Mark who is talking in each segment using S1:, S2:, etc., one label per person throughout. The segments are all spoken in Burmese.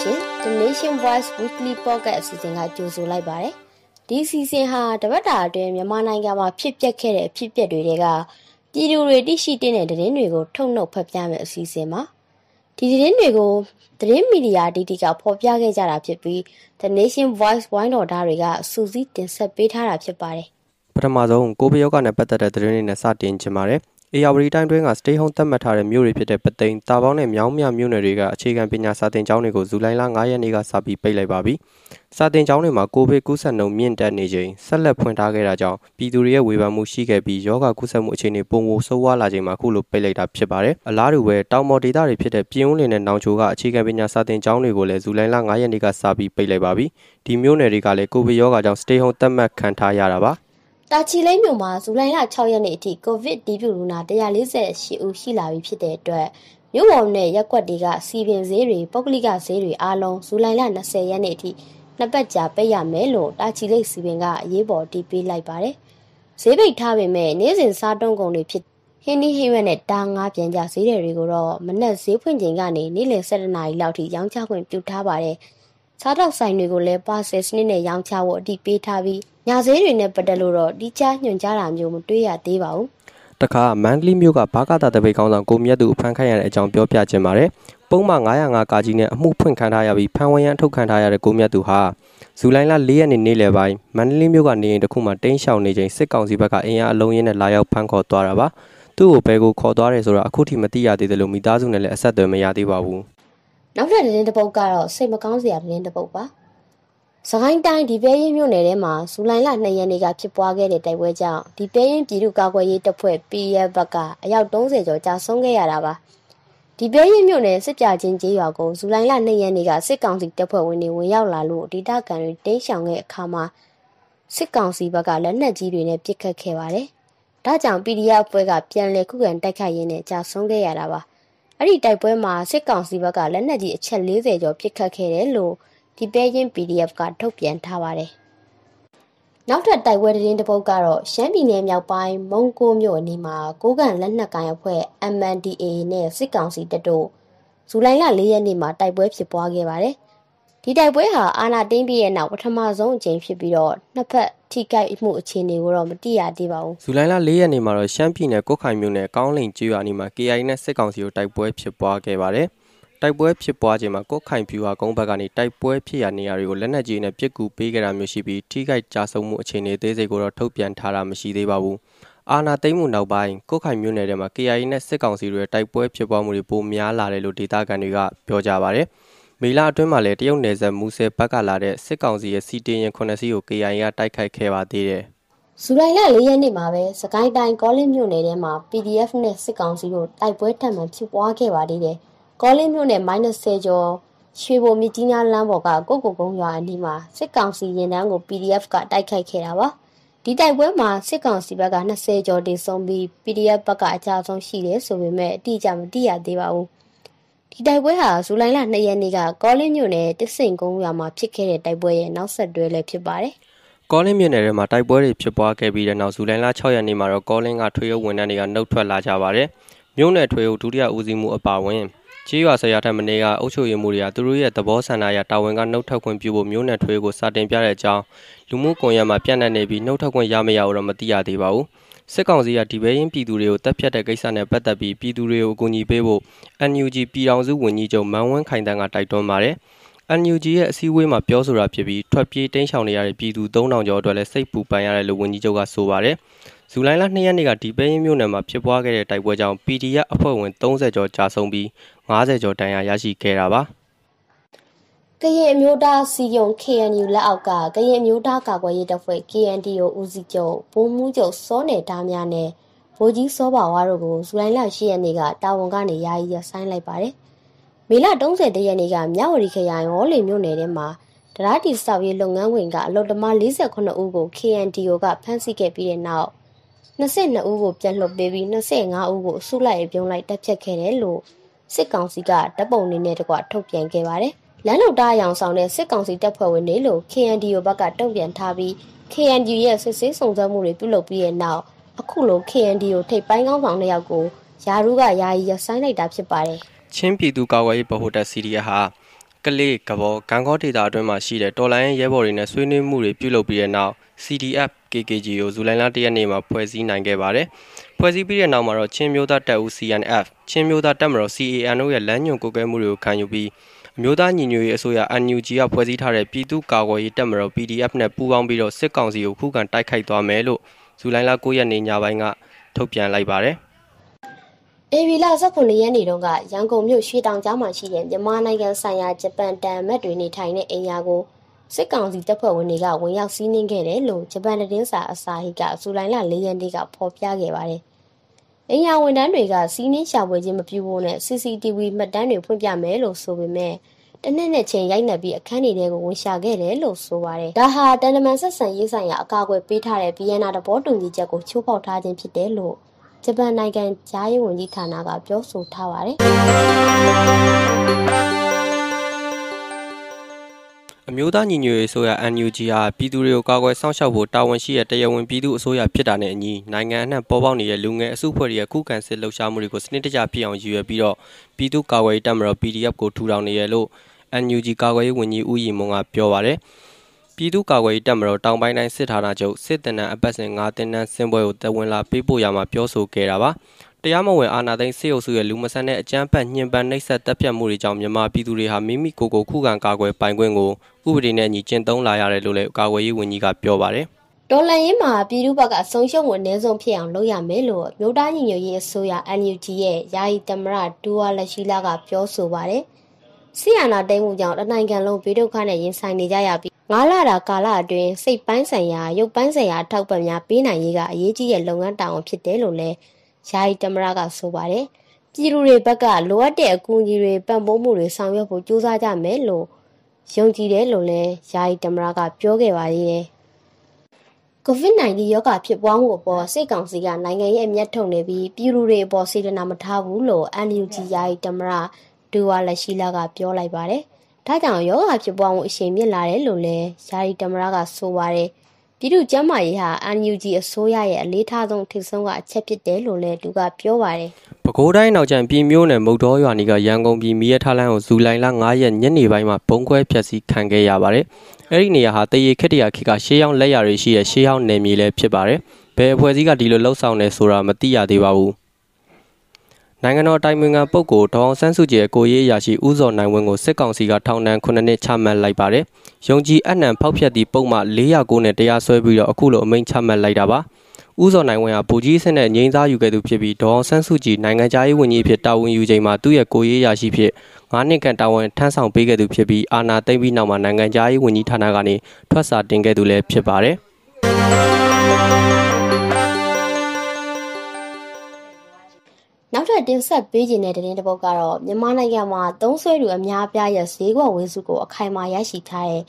S1: ရှင် The Nation Voice Weekly Podcast အစီအစဉ်ကကြိုဆိုလိုက်ပါတယ်ဒီအစီအစဉ်ဟာတပတ်တာအတွင်းမြန်မာနိုင်ငံမှာဖြစ်ပျက်ခဲ့တဲ့အဖြစ်အပျက်တွေကပြည်သူတွေသိရှိတဲ့သတင်းတွေကိုထုတ်နှုတ်ဖတ်ပြမယ်အစီအစဉ်ပါဒီသတင်းတွေကိုသတင်းမီဒီယာဒီတီကဖော်ပြခဲ့ကြတာဖြစ်ပြီး The Nation Voice ဝိုင်းတော်သားတွေကစူးစီးတင်ဆက်ပေးထားတာဖြစ်ပါတယ်
S2: ပထမဆုံးကိုဗစ်ရောဂါနဲ့ပတ်သက်တဲ့သတင်းတွေနဲ့စတင်ကြပါမယ် အေယာဝတီတိုင်းတွင်းက stay home သတ်မှတ်ထားတဲ့မြို့တွေဖြစ်တဲ့ပသိမ်တာပေါင်းနဲ့မြောင်းမြမြို့နယ်တွေကအခြေခံပညာစာသင်ကျောင်းတွေကိုဇူလိုင်လ9ရက်နေ့ကစပြီးပိတ်လိုက်ပါပြီ။စာသင်ကျောင်းတွေမှာကိုဗစ်ကူးစက်နှုန်းမြင့်တက်နေချိန်ဆက်လက်ဖွင့်ထားခဲ့တာကြောင့်ပြည်သူတွေရဲ့ဝေဖန်မှုရှိခဲ့ပြီးယောဂကူးစက်မှုအခြေအနေပုံမဆိုးဝါးလာချိန်မှာအခုလိုပိတ်လိုက်တာဖြစ်ပါတယ်။အလားတူပဲတောင်ပေါ်ဒေသတွေဖြစ်တဲ့ပြင်းဦးလင်နဲ့နောင်ချိုကအခြေခံပညာစာသင်ကျောင်းတွေကိုလည်းဇူလိုင်လ9ရက်နေ့ကစပြီးပိတ်လိုက်ပါပြီ။ဒီမြို့နယ်တွေကလည်းကိုဗစ်ရောဂါကြောင့် stay home သတ်မှတ်ခံထားရတာပါ။
S1: တာချီလိမ့်မြို့မှာဇူလိုင်လ6ရက်နေ့အထိကိုဗစ်တည်ပြုလူနာ148ဦးရှိလာပြီဖြစ်တဲ့အတွက်မြို့ပေါ်နဲ့ရက်ကွက်တွေကစီပင်ဈေးတွေပုဂ္ဂလိကဈေးတွေအားလုံးဇူလိုင်လ20ရက်နေ့အထိနှစ်ပတ်ကြာပိတ်ရမယ်လို့တာချီလိမ့်စီပင်ကအရေးပေါ်တီးပေးလိုက်ပါတယ်။ဈေးပိတ်ထားပေမဲ့နေ့စဉ်စားတုံးကုန်တွေဖြစ်ဟင်းနီးဟင်းရွက်နဲ့တာငါးပြန်ကြဈေးတွေကိုတော့မနက်ဈေးဖွင့်ချိန်ကနေနေ့လယ်7:00နာရီလောက်ထိရောင်းချခွင့်ပြုထားပါတယ်။စားတော့ဆိုင်တွေကိုလည်းပါဆယ်စနစ်နဲ့ရောင်းချဖို့အတိပေးထားပြီး ညာဈေးတွေနဲ့ပတ်သက်လို့တော့ဒီချညွှန်ကြားတာမျိုးမတွေ့ရသေးပါဘူး
S2: တခါမန္တလေးမြို့ကဘာကတာတပိတ်ကောင်းဆောင်ကိုမြတ်သူဖမ်းခိုင်းရတဲ့အကြောင်းပြောပြခြင်းပါတယ်ပုံမှန်905ကာကြီးနဲ့အမှုဖွင့်ခံထားရပြီးဖမ်းဝရမ်းထုတ်ခံထားရတဲ့ကိုမြတ်သူဟာဇူလိုင်လ4ရက်နေ့နေ့လယ်ပိုင်းမန္တလေးမြို့ကနေအိမ်တစ်ခုမှာတင်းရှောင်နေချိန်စစ်ကောင်စီဘက်ကအင်အားအလုံးရင်းနဲ့လာရောက်ဖမ်းခေါ်သွားတာပါသူ့ကိုဘယ်ကိုခေါ်သွားတယ်ဆိုတာအခုထိမသိရသေးတယ်လို့မိသားစုနဲ့လည်းအဆက်အသွယ်မရသေးပါဘူး
S1: နောက်ထပ်သတင်းတစ်ပုဒ်ကတော့စိတ်မကောင်းစရာသတင်းတစ်ပုဒ်ပါ စကိုင်းတိုင်းဒီပဲရင်မြို့နယ်ထဲမှာဇူလိုင်လ2ရက်နေ့ကဖြစ်ပွားခဲ့တဲ့တိုက်ပွဲကြောင့်ဒီပဲရင်ပြည်သူ့ကာကွယ်ရေးတပ်ဖွဲ့ PF ဘက်ကအယောက်30ကျော်ကြာဆုံးခဲ့ရတာပါဒီပဲရင်မြို့နယ်စစ်ပြချင်းကျေးရွာကိုဇူလိုင်လ2ရက်နေ့ကစစ်ကောင်စီတပ်ဖွဲ့ဝင်တွေဝင်ရောက်လာလို့ဒေသခံတွေတင်းရှောင်တဲ့အခါမှာစစ်ကောင်စီဘက်ကလက်နက်ကြီးတွေနဲ့ပစ်ခတ်ခဲ့ပါတယ်။ဒါကြောင့် PDF အဖွဲ့ကပြန်လည်ခုခံတိုက်ခိုက်ရင်းနဲ့ကြာဆုံးခဲ့ရတာပါ။အဲ့ဒီတိုက်ပွဲမှာစစ်ကောင်စီဘက်ကလက်နက်ကြီးအချက်40ကျော်ပစ်ခတ်ခဲ့တယ်လို့ ဒီပဲရင် PDF ကထုတ်ပြန်ထားပါတယ်။နောက်ထပ်တိုက်ပွဲသတင်းတစ်ပုဒ်ကတော့ရှမ်းပြည်နယ်မြောက်ပိုင်းမုံကိုမြို့အနီးမှာကိုကန့်လက်နက်ကိုင်အဖွဲ့ MNDAA နဲ့စစ်ကောင်စီတပ်တို့ဇူလိုင်လ၄ရက်နေ့မှာတိုက်ပွဲဖြစ်ပွားခဲ့ပါတယ်။ဒီတိုက်ပွဲဟာအာဏာသိမ်းပြီးတဲ့နောက်ပထမဆုံးအကြိမ်ဖြစ်ပြီးတော့နှစ်ဖက်ထိခိုက်မှုအခြေအနေကိုတော့မသိရသေးပါဘူး။
S2: ဇူလိုင်လ၄ရက်နေ့မှာတော့ရှမ်းပြည်နယ်ကုတ်ခိုင်မြို့နယ်ကောင်းလိန်ကျွော်အနီးမှာ KI နဲ့စစ်ကောင်စီတို့တိုက်ပွဲဖြစ်ပွားခဲ့ပါတယ်။ တိုက်ပွဲဖြစ်ပွားချိန်မှာကော့ခိုင်ဖြူဟာကုန်းဘက်ကနေတိုက်ပွဲဖြစ်ရာနေရာတွေကိုလက်နက်ကြီးနဲ့ပစ်ကူပေးခဲ့တာမျိုးရှိပြီးထိခိုက်ကြဆုံးမှုအခြေအနေသေးစိတ်ကိုတော့ထုတ်ပြန်ထားတာမရှိသေးပါဘူး။အာနာသိမ့်မှုနောက်ပိုင်းကော့ခိုင်မြို့နယ်ထဲမှာ KIA နဲ့စစ်ကောင်စီတွေတိုက်ပွဲဖြစ်ပွားမှုတွေပိုများလာတယ်လို့ဒေသခံတွေကပြောကြပါဗျ။မေလအတွင်းမှာလည်းတရုတ်နယ်စပ်မူဆယ်ဘက်ကလာတဲ့စစ်ကောင်စီရဲ့စီတင်ရင်9စီးကို KIA ကတိုက်ခိုက်ခဲ့ပါသေးတယ်။
S1: ဇူလိုင်လ၄ရက်နေ့မှာပဲစကိုင်းတိုင်းကောလင်းမြို့နယ်ထဲမှာ PDF နဲ့စစ်ကောင်စီတို့တိုက်ပွဲထပ်မံဖြစ်ပွားခဲ့ပါသေးတယ်။ ကောလင်းမြို့နယ် -30 ကျော်ရွှေဘုံမြကြီးနားလမ်းပေါ်ကကုတ်ကုတ်ကုန်းရွာအနီးမှာစစ်ကောင်စီရင်တန်းကို PDF ကတိုက်ခိုက်ခဲ့တာပါဒီတိုက်ပွဲမှာစစ်ကောင်စီဘက်က20ကျော်တင်ဆုံးပြီး PDF ဘက်ကအကြဆုံးရှိတယ်ဆိုပေမဲ့အတိအကျမသိရသေးပါဘူးဒီတိုက်ပွဲဟာဇူလိုင်လ2ရက်နေ့ကကောလင်းမြို့နယ်တစ္ဆိန်ကုန်းရွာမှာဖြစ်ခဲ့တဲ့တိုက်ပွဲရဲ့နောက်ဆက်တွဲလည်းဖြစ်ပါတယ်
S2: ကောလင်းမြို့နယ်ထဲမှာတိုက်ပွဲတွေဖြစ်ပွားခဲ့ပြီးတဲ့နောက်ဇူလိုင်လ6ရက်နေ့မှာတော့ကောလင်းကထွေအုပ်ဝန်ထမ်းတွေကနှုတ်ထွက်လာကြပါတယ်မြို့နယ်ထွေအုပ်ဒုတိယဦးစီးမှုအပါအဝင် ကြေးရွာဆရာထက်မနေ့ကအုပ်ချုပ်ရေးမှုတွေကသူတို့ရဲ့သဘောဆန္ဒအရတာဝန်ကနှုတ်ထွက်ခွင့်ပြုဖို့မျိုးနယ်ထွေးကိုစာတင်ပြတဲ့အကြောင်းလူမှုကွန်ရက်မှာပြန့်နှံ့နေပြီးနှုတ်ထွက်ခွင့်ရမရတော့မသိရသေးပါဘူးစစ်ကောင်စီကဒီဘဲရင်ပြည်သူတွေကိုတပ်ဖြတ်တဲ့ကိစ္စနဲ့ပတ်သက်ပြီးပြည်သူတွေကိုအကူအညီပေးဖို့ NUG ပြည်ထောင်စုဝန်ကြီးချုပ်မန်ဝင်းခိုင်တန်းကတိုက်တွန်းပါတယ် NUG ရဲ့အစည်းအဝေးမှာပြောဆိုတာဖြစ်ပြီးထွက်ပြေးတင်းရှောင်နေရတဲ့ပြည်သူ3000ကျော်အတွက်လည်းစိတ်ပူပန်ရတယ်လို့ဝန်ကြီးချုပ်ကဆိုပါတယ်။ ဇူလိုင်လ2ရက်နေ့ကဒီပဲရင်မြို့နယ်မှာဖြစ်ပွားခဲ့တဲ့တိုက်ပွဲကြောင့် PDF အဖွဲ့ဝင်30ကျော်ကြာဆုံးပြီး90ကျော်ဒဏ်ရာရရှိခဲ့တာပါ
S1: ကရင်အမျိုးသားစီယုံ KNU လက်အောက်ကကရင်အမျိုးသားကာကွယ်ရေးတပ်ဖွဲ့ KNDO ဦးစီးချုပ်ဘုံမှုချုပ်စောနယ်သားများနဲ့ဗိုလ်ကြီးစောပါဝါတို့ကိုဇူလိုင်လ10ရက်နေ့ကတာဝန်ကနေယာယီရဆိုင်းလိုက်ပါတယ်။မေလ30ရက်နေ့ကမြဝတီခရိုင်ဝေါ်လီမြို့နယ်ထဲမှာတရားတီစောက်ရေးလုပ်ငန်းဝင်ကအလုတ္တမ48ဦးကို KNDO ကဖမ်းဆီးခဲ့ပြီးတဲ့နောက် 22ဦးကိုပြန်လွှတ်ပေးပြီး25ဦးကိုအစုလိုက်ပြုံးလိုက်တပ်ဖြတ်ခဲ့တယ်လို့စစ်ကောင်စီကတပ်ပုံနေနဲ့တကွထုတ်ပြန်ခဲ့ပါတယ်။လမ်းလုံတားရောင်ဆောင်တဲ့စစ်ကောင်စီတပ်ဖွဲ့ဝင်တွေလို့ KNDO ဘက်ကတုံ့ပြန်ထားပြီး KNDO ရဲ့စစ်ဆေးစုံစမ်းမှုတွေပြုလုပ်ပြီးတဲ့နောက်အခုလို KNDO ထိပ်ပိုင်းကောင်းဆောင်တစ်ယောက်ကိုယာရုကယာယီရဆိုင်လိုက်တာဖြစ်ပါတယ်။
S2: ချင်းပြည်သူကာကွယ်ရေးဗဟိုတပ် CDF ဟာကလေးကဘောဂန်ကောဒေတာအတွင်းမှာရှိတဲ့တော်လိုင်းရဲဘော်တွေနဲ့ဆွေးနွေးမှုတွေပြုလုပ်ပြီးတဲ့နောက် CDF KKG ကိုဇူလိုင်လ၁ရက်နေ့မှာဖွဲ့စည်းနိုင်ခဲ့ပါတယ်။ဖွဲ့စည်းပြီးတဲ့နောက်မှာတော့ချင်းမျိုးသားတပ်ဦး CNF ချင်းမျိုးသားတပ်မတော် CAN တို့ရဲ့လမ်းညွှန်ကိုကဲမှုတွေကိုခံယူပြီးအမျိုးသားညီညွတ်ရေးအစိုးရ NUG ကဖွဲ့စည်းထားတဲ့ပြည်သူ့ကာကွယ်ရေးတပ်မတော် PDF နဲ့ပူးပေါင်းပြီးတော့စစ်ကောင်စီကိုခုခံတိုက်ခိုက်သွားမယ်လို့ဇူလိုင်လ9ရက်နေ့ညပိုင်းကထုတ်ပြန်လိုက်ပါတယ်။
S1: အေဗီလာ19ရက်နေ့တုန်းကရန်ကုန်မြို့ရွှေတောင်ကျောင်းမှာရှိတဲ့မြန်မာနိုင်ငံဆိုင်ရာဂျပန်တန်မတ်တွေနေထိုင်တဲ့အိမ်ယာကို စစ်ကောင်စီတပ်ဖွဲ့ဝင်တွေကဝင်ရောက်စီးနင်းခဲ့တယ်လို့ဂျပန်သတင်းစာအစာဟိကဇူလိုင်လ၄ရက်နေ့ကဖော်ပြခဲ့ပါတယ်။အိမ်ယာဝန်ထမ်းတွေကစီးနင်းရှာဖွေခြင်းမပြုဖို့နဲ့ CCTV မှတ်တမ်းတွေဖွင့်ပြမယ်လို့ဆိုပေမဲ့တနက်နဲ့ချိန်ရိုက်နှက်ပြီးအခန်းတွေကိုဝင်ရှာခဲ့တယ်လို့ဆိုပါတယ်။ဒါဟာတန်တမန်ဆက်ဆံရေးဆိုင်ရာအကာအကွယ်ပေးထားတဲ့ BNN တဘောတူညီချက်ကိုချိုးဖောက်ထားခြင်းဖြစ်တယ်လို့ဂျပန်နိုင်ငံဂျားရေးဝန်ကြီးဌာနကပြောဆိုထားပါတယ်။
S2: အမျိုးသားညီညွတ်ရေးဆိုရ NUG ဟာပြည်သူတွေကိုကာကွယ်စောင့်ရှောက်ဖို့တာဝန်ရှိတဲ့တရားဝင်ပြည်သူအစိုးရဖြစ်တာနဲ့အညီနိုင်ငံအနှံ့ပေါ်ပေါက်နေတဲ့လူငယ်အစုအဖွဲ့တွေရဲ့ခုခံစစ်လှုပ်ရှားမှုတွေကိုစနစ်တကျဖြစ်အောင်ရည်ရွယ်ပြီးတော့ပြည်သူ့ကာကွယ်ရေးတပ်မတော် PDF ကိုထူထောင်နေရလို့ NUG ကာကွယ်ရေးဝန်ကြီးဦးရီမွန်ကပြောပါတယ်။ပြည်သူ့ကာကွယ်ရေးတပ်မတော်တောင်ပိုင်းတိုင်းစစ်ဌာနချုပ်စစ်တပ်နံအပတ်စဉ်9တင်းတန်းစင်ပွဲကိုတဝန်လာပေးပို့ရမှာပြောဆိုခဲ့တာပါ တရားမဝင်အာဏာသိမ်းစစ်အုပ်စုရဲ့လူမဆန်တဲ့အကြမ်းဖက်ညှဉ်းပန်းနှိပ်စက်တပ်ဖြတ်မှုတွေကြောင့်မြန်မာပြည်သူတွေဟာမိမိကိုယ်ကိုခုခံကာကွယ်ပိုင်ခွင့်ကိုဥပဒေနဲ့ညီကျင့်သုံးလာရတယ်လို့လည်းကာကွယ်ရေးဝန်ကြီးကပြောပါတယ်
S1: တော်လန်ရင်မှာပြည်သူ့ဘက်ကဆုံးရှုံးဝင်နေဆုံးဖြစ်အောင်လုပ်ရမယ်လို့မြို့သားညီညွတ်ရေးအစိုးရ NUG ရဲ့ယာယီသမရဒူဝါလက်ရှိလာကပြောဆိုပါတယ်။ဆီယနာတိမ်မှုကြောင့်တနိုင်ငံလုံးပြည်ဒုက္ခနဲ့ရင်ဆိုင်နေကြရပြီးငါးလတာကာလအတွင်းစိတ်ပိုင်းဆိုင်ရာရုပ်ပိုင်းဆိုင်ရာအထောက်ပံ့များပေးနိုင်ရေးကအရေးကြီးတဲ့လုပ်ငန်းတာဝန်ဖြစ်တယ်လို့လည်း ယာယီတမရကဆိုပါတယ်။ပြည်သူတွေဘက်ကလိုအပ်တဲ့အကူအညီတွေပံ့ပိုးမှုတွေဆောင်ရွက်ဖို့ကြိုးစားကြမယ်လို့ယုံကြည်တယ်လို့လည်းယာယီတမရကပြောခဲ့ပါသေးတယ်။ COVID-19 ရောဂါဖြစ်ပွားမှုအပေါ်စိတ်ကောင်စီကနိုင်ငံရဲ့အမျက်ထုတ်နေပြီးပြည်သူတွေအပေါ်စေတနာမထားဘူးလို့ NUG ယာယီတမရဒူဝါလက်ရှိလာကပြောလိုက်ပါတယ်။ဒါကြောင့်ယောဂဖြစ်ပွားမှုအရှိန်မြင့်လာတယ်လို့လည်းယာယီတမရကဆိုပါတယ် ပြည်သူ့ကျန်းမာရေးဟာ NUG အစိုးရရဲ့အလေးထားဆုံးထိဆုံးကအချက်ဖြစ်တယ်လို့လည်းသူကပြောပါတယ်။
S2: ပဲခူးတိုင်းနောက်ကျန်ပြည်မျိုးနယ်မုတ်တော်ရွာနီကရန်ကုန်ပြည်မီးရထားလမ်းကိုဇူလိုင်လ9ရက်ညနေပိုင်းမှာဘုံခွဲဖျက်ဆီးခံခဲ့ရပါတယ်။အဲ့ဒီနေရာဟာတရေခက်တရခေတ်ကရှေးဟောင်းလက်ရာတွေရှိတဲ့ရှေးဟောင်းနယ်မြေလည်းဖြစ်ပါတယ်။ဘယ်အဖွဲ့အစည်းကဒီလိုလှုပ်ဆောင်နေဆိုတာမသိရသေးပါဘူး။ နိုင်ငံတော်တိုင်ပင်ခံပုဂ္ဂိုလ်ဒေါအောင်ဆန်းစုကြည်ရဲ့ကိုရေးအရာရှိဦးစောနိုင်ဝင်းကိုစစ်ကောင်စီကထောင်ဒဏ်9နှစ်ချမှတ်လိုက်ပါတယ်။ယုံကြည်အနှံဖောက်ဖျက်သည့်ပုံမှ409နဲ့တရားစွဲပြီးတော့အခုလိုအမိန့်ချမှတ်လိုက်တာပါ။ဦးစောနိုင်ဝင်းဟာဗိုလ်ကြီးစစ်နဲ့ငိမ့်သားယူခဲ့သူဖြစ်ပြီးဒေါအောင်ဆန်းစုကြည်နိုင်ငံခြားရေးဝန်ကြီးဖြစ်တာဝန်ယူချိန်မှာသူ့ရဲ့ကိုရေးအရာရှိဖြစ်9နှစ်ခန့်တာဝန်ထမ်းဆောင်ပေးခဲ့သူဖြစ်ပြီးအာဏာသိမ်းပြီးနောက်မှာနိုင်ငံခြားရေးဝန်ကြီးဌာနကနေထွက်စာတင်ခဲ့သူလည်းဖြစ်ပါတယ်။
S1: နောက်ထပ်တင်ဆက်ပေးခြင်းတဲ့တင်တစ်ပုဒ်ကတော့မြန်မာနိုင်ငံမှာသုံးဆွဲသူအများပြားရဲ့ဈေးကွက်ဝေစုကိုအခိုင်အမာရရှိထားတဲ့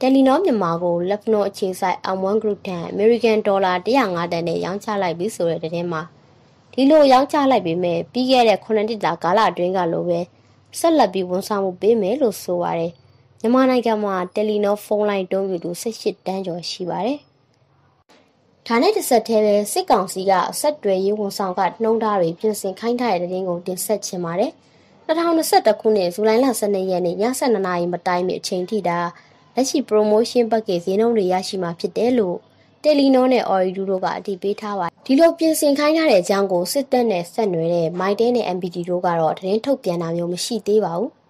S1: တယ်လီနောမြန်မာကိုလက်ဖနိုအခြေဆိုင် M1 Group ထံ American Dollar 105တန်နဲ့ရောင်းချလိုက်ပြီးဆိုတဲ့တဲ့မှာဒီလိုရောင်းချလိုက်ပေမဲ့ပြီးခဲ့တဲ့9နှစ်တာကာလအတွင်းကလိုပဲဆက်လက်ပြီးဝန်ဆောင်မှုပေးမယ်လို့ဆိုပါတယ်မြန်မာနိုင်ငံမှာတယ်လီနောဖုန်းလိုင်းတုံးယူသူ18တန်းကျော်ရှိပါတယ် ဒါနဲ့တစ်ဆက်တည်းပဲစစ်ကောင်စီကအဆက်တွေရေးဝန်ဆောင်ကနှုံးသားတွေပြင်ဆင်ခိုင်းထားတဲ့တဲ့င်းကိုတင်ဆက်ချင်ပါတယ်။2021ခုနှစ်ဇူလိုင်လ12ရက်နေ့ည7:00နာရီမတိုင်မီအချိန်ထိဒါလက်ရှိ promotion package ဈေးနှုန်းတွေရရှိမှာဖြစ်တယ်လို့တယ်လီနိုနဲ့ Oridu တို့ကအတည်ပြုထားပါဒီလိုပြင်ဆင်ခိုင်းထားတဲ့အကြောင်းကိုစစ်တပ်နဲ့ဆက်နွယ်တဲ့ Mytel နဲ့ MPT တို့ကတော့သတင်းထုတ်ပြန်တာမျိုးမရှိသေးပါဘူး။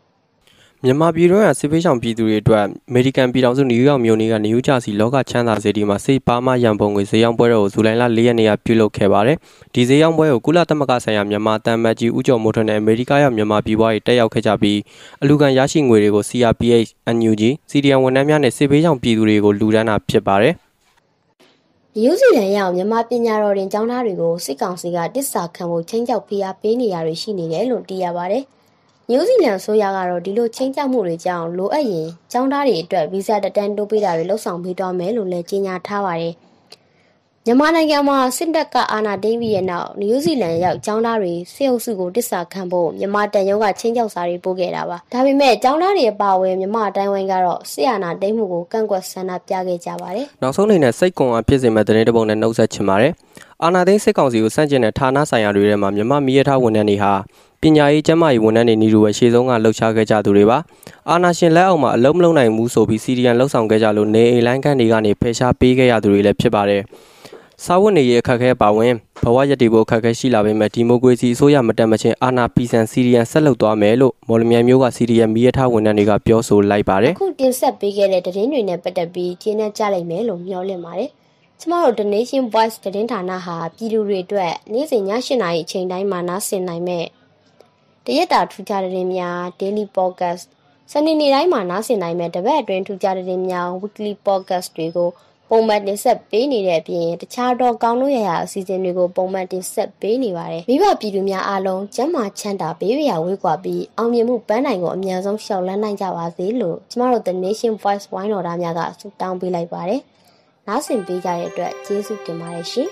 S2: မြန်မာပြည်တွင်းကစစ်ပေးဆောင်ပြည်သူတွေအတွက်အမေရိကန်ပြည်ထောင်စုနယူးယောက်မြို့နေကနယူးဂျာစီလောကချမ်းသာစေတီမှာစိတ်ပါမရန်ပုံငွေဈေးရောင်းပွဲတော်ကိုဇူလိုင်လ၄ရက်နေ့ကပြုလုပ်ခဲ့ပါတယ်။ဒီဈေးရောင်းပွဲကိုကုလသမဂ္ဂဆိုင်ရာမြန်မာတန်မတ်ကြီးဦးကျော်မိုးထွန်းနဲ့အမေရိကရောက်မြန်မာပြည်ပွားရေးတက်ရောက်ခဲ့ကြပြီးအလူခံရရှိငွေတွေကို CRPH, NUG, CDN ဝန်ထမ်းများနဲ့စစ်ပေးဆောင်ပြည်သူတွေကိုလူဒန်းတာဖြစ်ပါတယ်။
S1: ယူဇီလန်ရောက်မြန်မာပညာတော်တင်ကျောင်းသားတွေကိုစစ်ကောင်စီကတစ္ဆာခံဖို့ချင်းကြောက်ဖိအားပေးနေရတွေရှိနေတယ်လို့သိရပါတယ်။ နယူးဇီလန်ဆိုရကတော့ဒီလိုချင်းကြောက်မှုတွေကြောင့်လိုအပ်ရင်ចောင်းသားတွေအတွက်ဗီဇတက်တန်းတိုးပေးတာတွေလှုပ်ဆောင်ပေးသွားမယ်လို့လည်းကြေညာထားပါတယ်။မြန်မာနိုင်ငံမှာစစ်တပ်ကအာဏာသိမ်းပြီးရဲ့နောက်နယူးဇီလန်ရောက်ចောင်းသားတွေစစ်အုပ်စုကိုတစ္ဆာခံဖို့မြန်မာတန်ရုံးကချင်းကြောက်စာတွေပို့ခဲ့တာပါ။ဒါပေမဲ့ចောင်းသားတွေအပါအဝင်မြန်မာအတိုင်းဝိုင်းကတော့စစ်အာဏာသိမ်းမှုကိုကန့်ကွက်ဆန္ဒပြခဲ့ကြပါတယ်။
S2: နောက်ဆုံးအနေနဲ့စိတ်ကွန်အားဖြစ်စေမဲ့တဲ့တဲ့ပုံနဲ့နှုတ်ဆက်ချင်ပါတယ်။ အာနာသိန်းစစ်ကောင်စီကိုစန့်ကျင်တဲ့ဌာနဆိုင်ရာတွေထဲမှာမြန်မာမီးရထားဝန်ထမ်းတွေဟာ ပညာရေးကျန်းမာရေးဝန်ထမ်းတွေနေလူပဲရှေ့ဆုံးကလှုပ်ရှားခဲ့ကြသူတွေပါအာနာရှင်လက်အောက်မှာအလုံးမလုံးနိုင်ဘူးဆိုပြီးစီဒီယန်လှုပ်ဆောင်ခဲ့ကြလို့နေအိမ်လိုင်းခန့်တွေကနေဖယ်ရှားပေးခဲ့ရသူတွေလည်းဖြစ်ပါတယ်စာဝတ်နေရေးအခက်အခဲပါဝင်ဘဝရည်တည်ဖို့အခက်အခဲရှိလာပေမဲ့ဒီမိုကရေစီအစိုးရမတက်မချင်းအာနာပီဆန်စီရီယန်ဆက်လုပ်သွားမယ်လို့မော်လမြိုင်မျိုးကစီရီယန်မီးရထားဝန်ထမ်းတွေကပြောဆိုလိုက်ပါတယ်
S1: အခုတင်ဆက်ပေးခဲ့တဲ့သတင်းတွေနဲ့ပတ်သက်ပြီးကျင်းနဲ့ကြလိုက်မယ်လို့မျှော်လင့်ပါတယ်ကျမတို့ The Nation Voice သတင်းဌာနဟာပြည်သူတွေအတွက်နေ့စဉ်ည7:00နာရီအချိန်တိုင်းမှာနားဆင်နိုင်မဲ့ တရက်တာထူးခြားတဲ့သတင်းများ Daily Podcast စနေနေ့တိုင်းမှာနားဆင်နိုင်မဲ့တပတ်အတွင်းထူးခြားတဲ့သတင်းများ Weekly Podcast တွေကိုပုံမှန်တင်ဆက်ပေးနေတဲ့အပြင်တခြားတော့ကောင်းလို့ရရအစီအစဉ်တွေကိုပုံမှန်တင်ဆက်ပေးနေပါတယ်မိဘပြည်သူများအားလုံးကျန်းမာချမ်းသာဘေးရဝေးကွာပြီးအောင်မြင်မှုပန်းနိုင်ကိုအများဆုံးရှောက်လန်းနိုင်ကြပါစေလို့ကျမတို့ The Nation Voice ဝိုင်းတော်သားများကဆုတောင်းပေးလိုက်ပါတယ်နားဆင်ပေးကြတဲ့အတွက်ကျေးဇူးတင်ပါတယ်ရှင်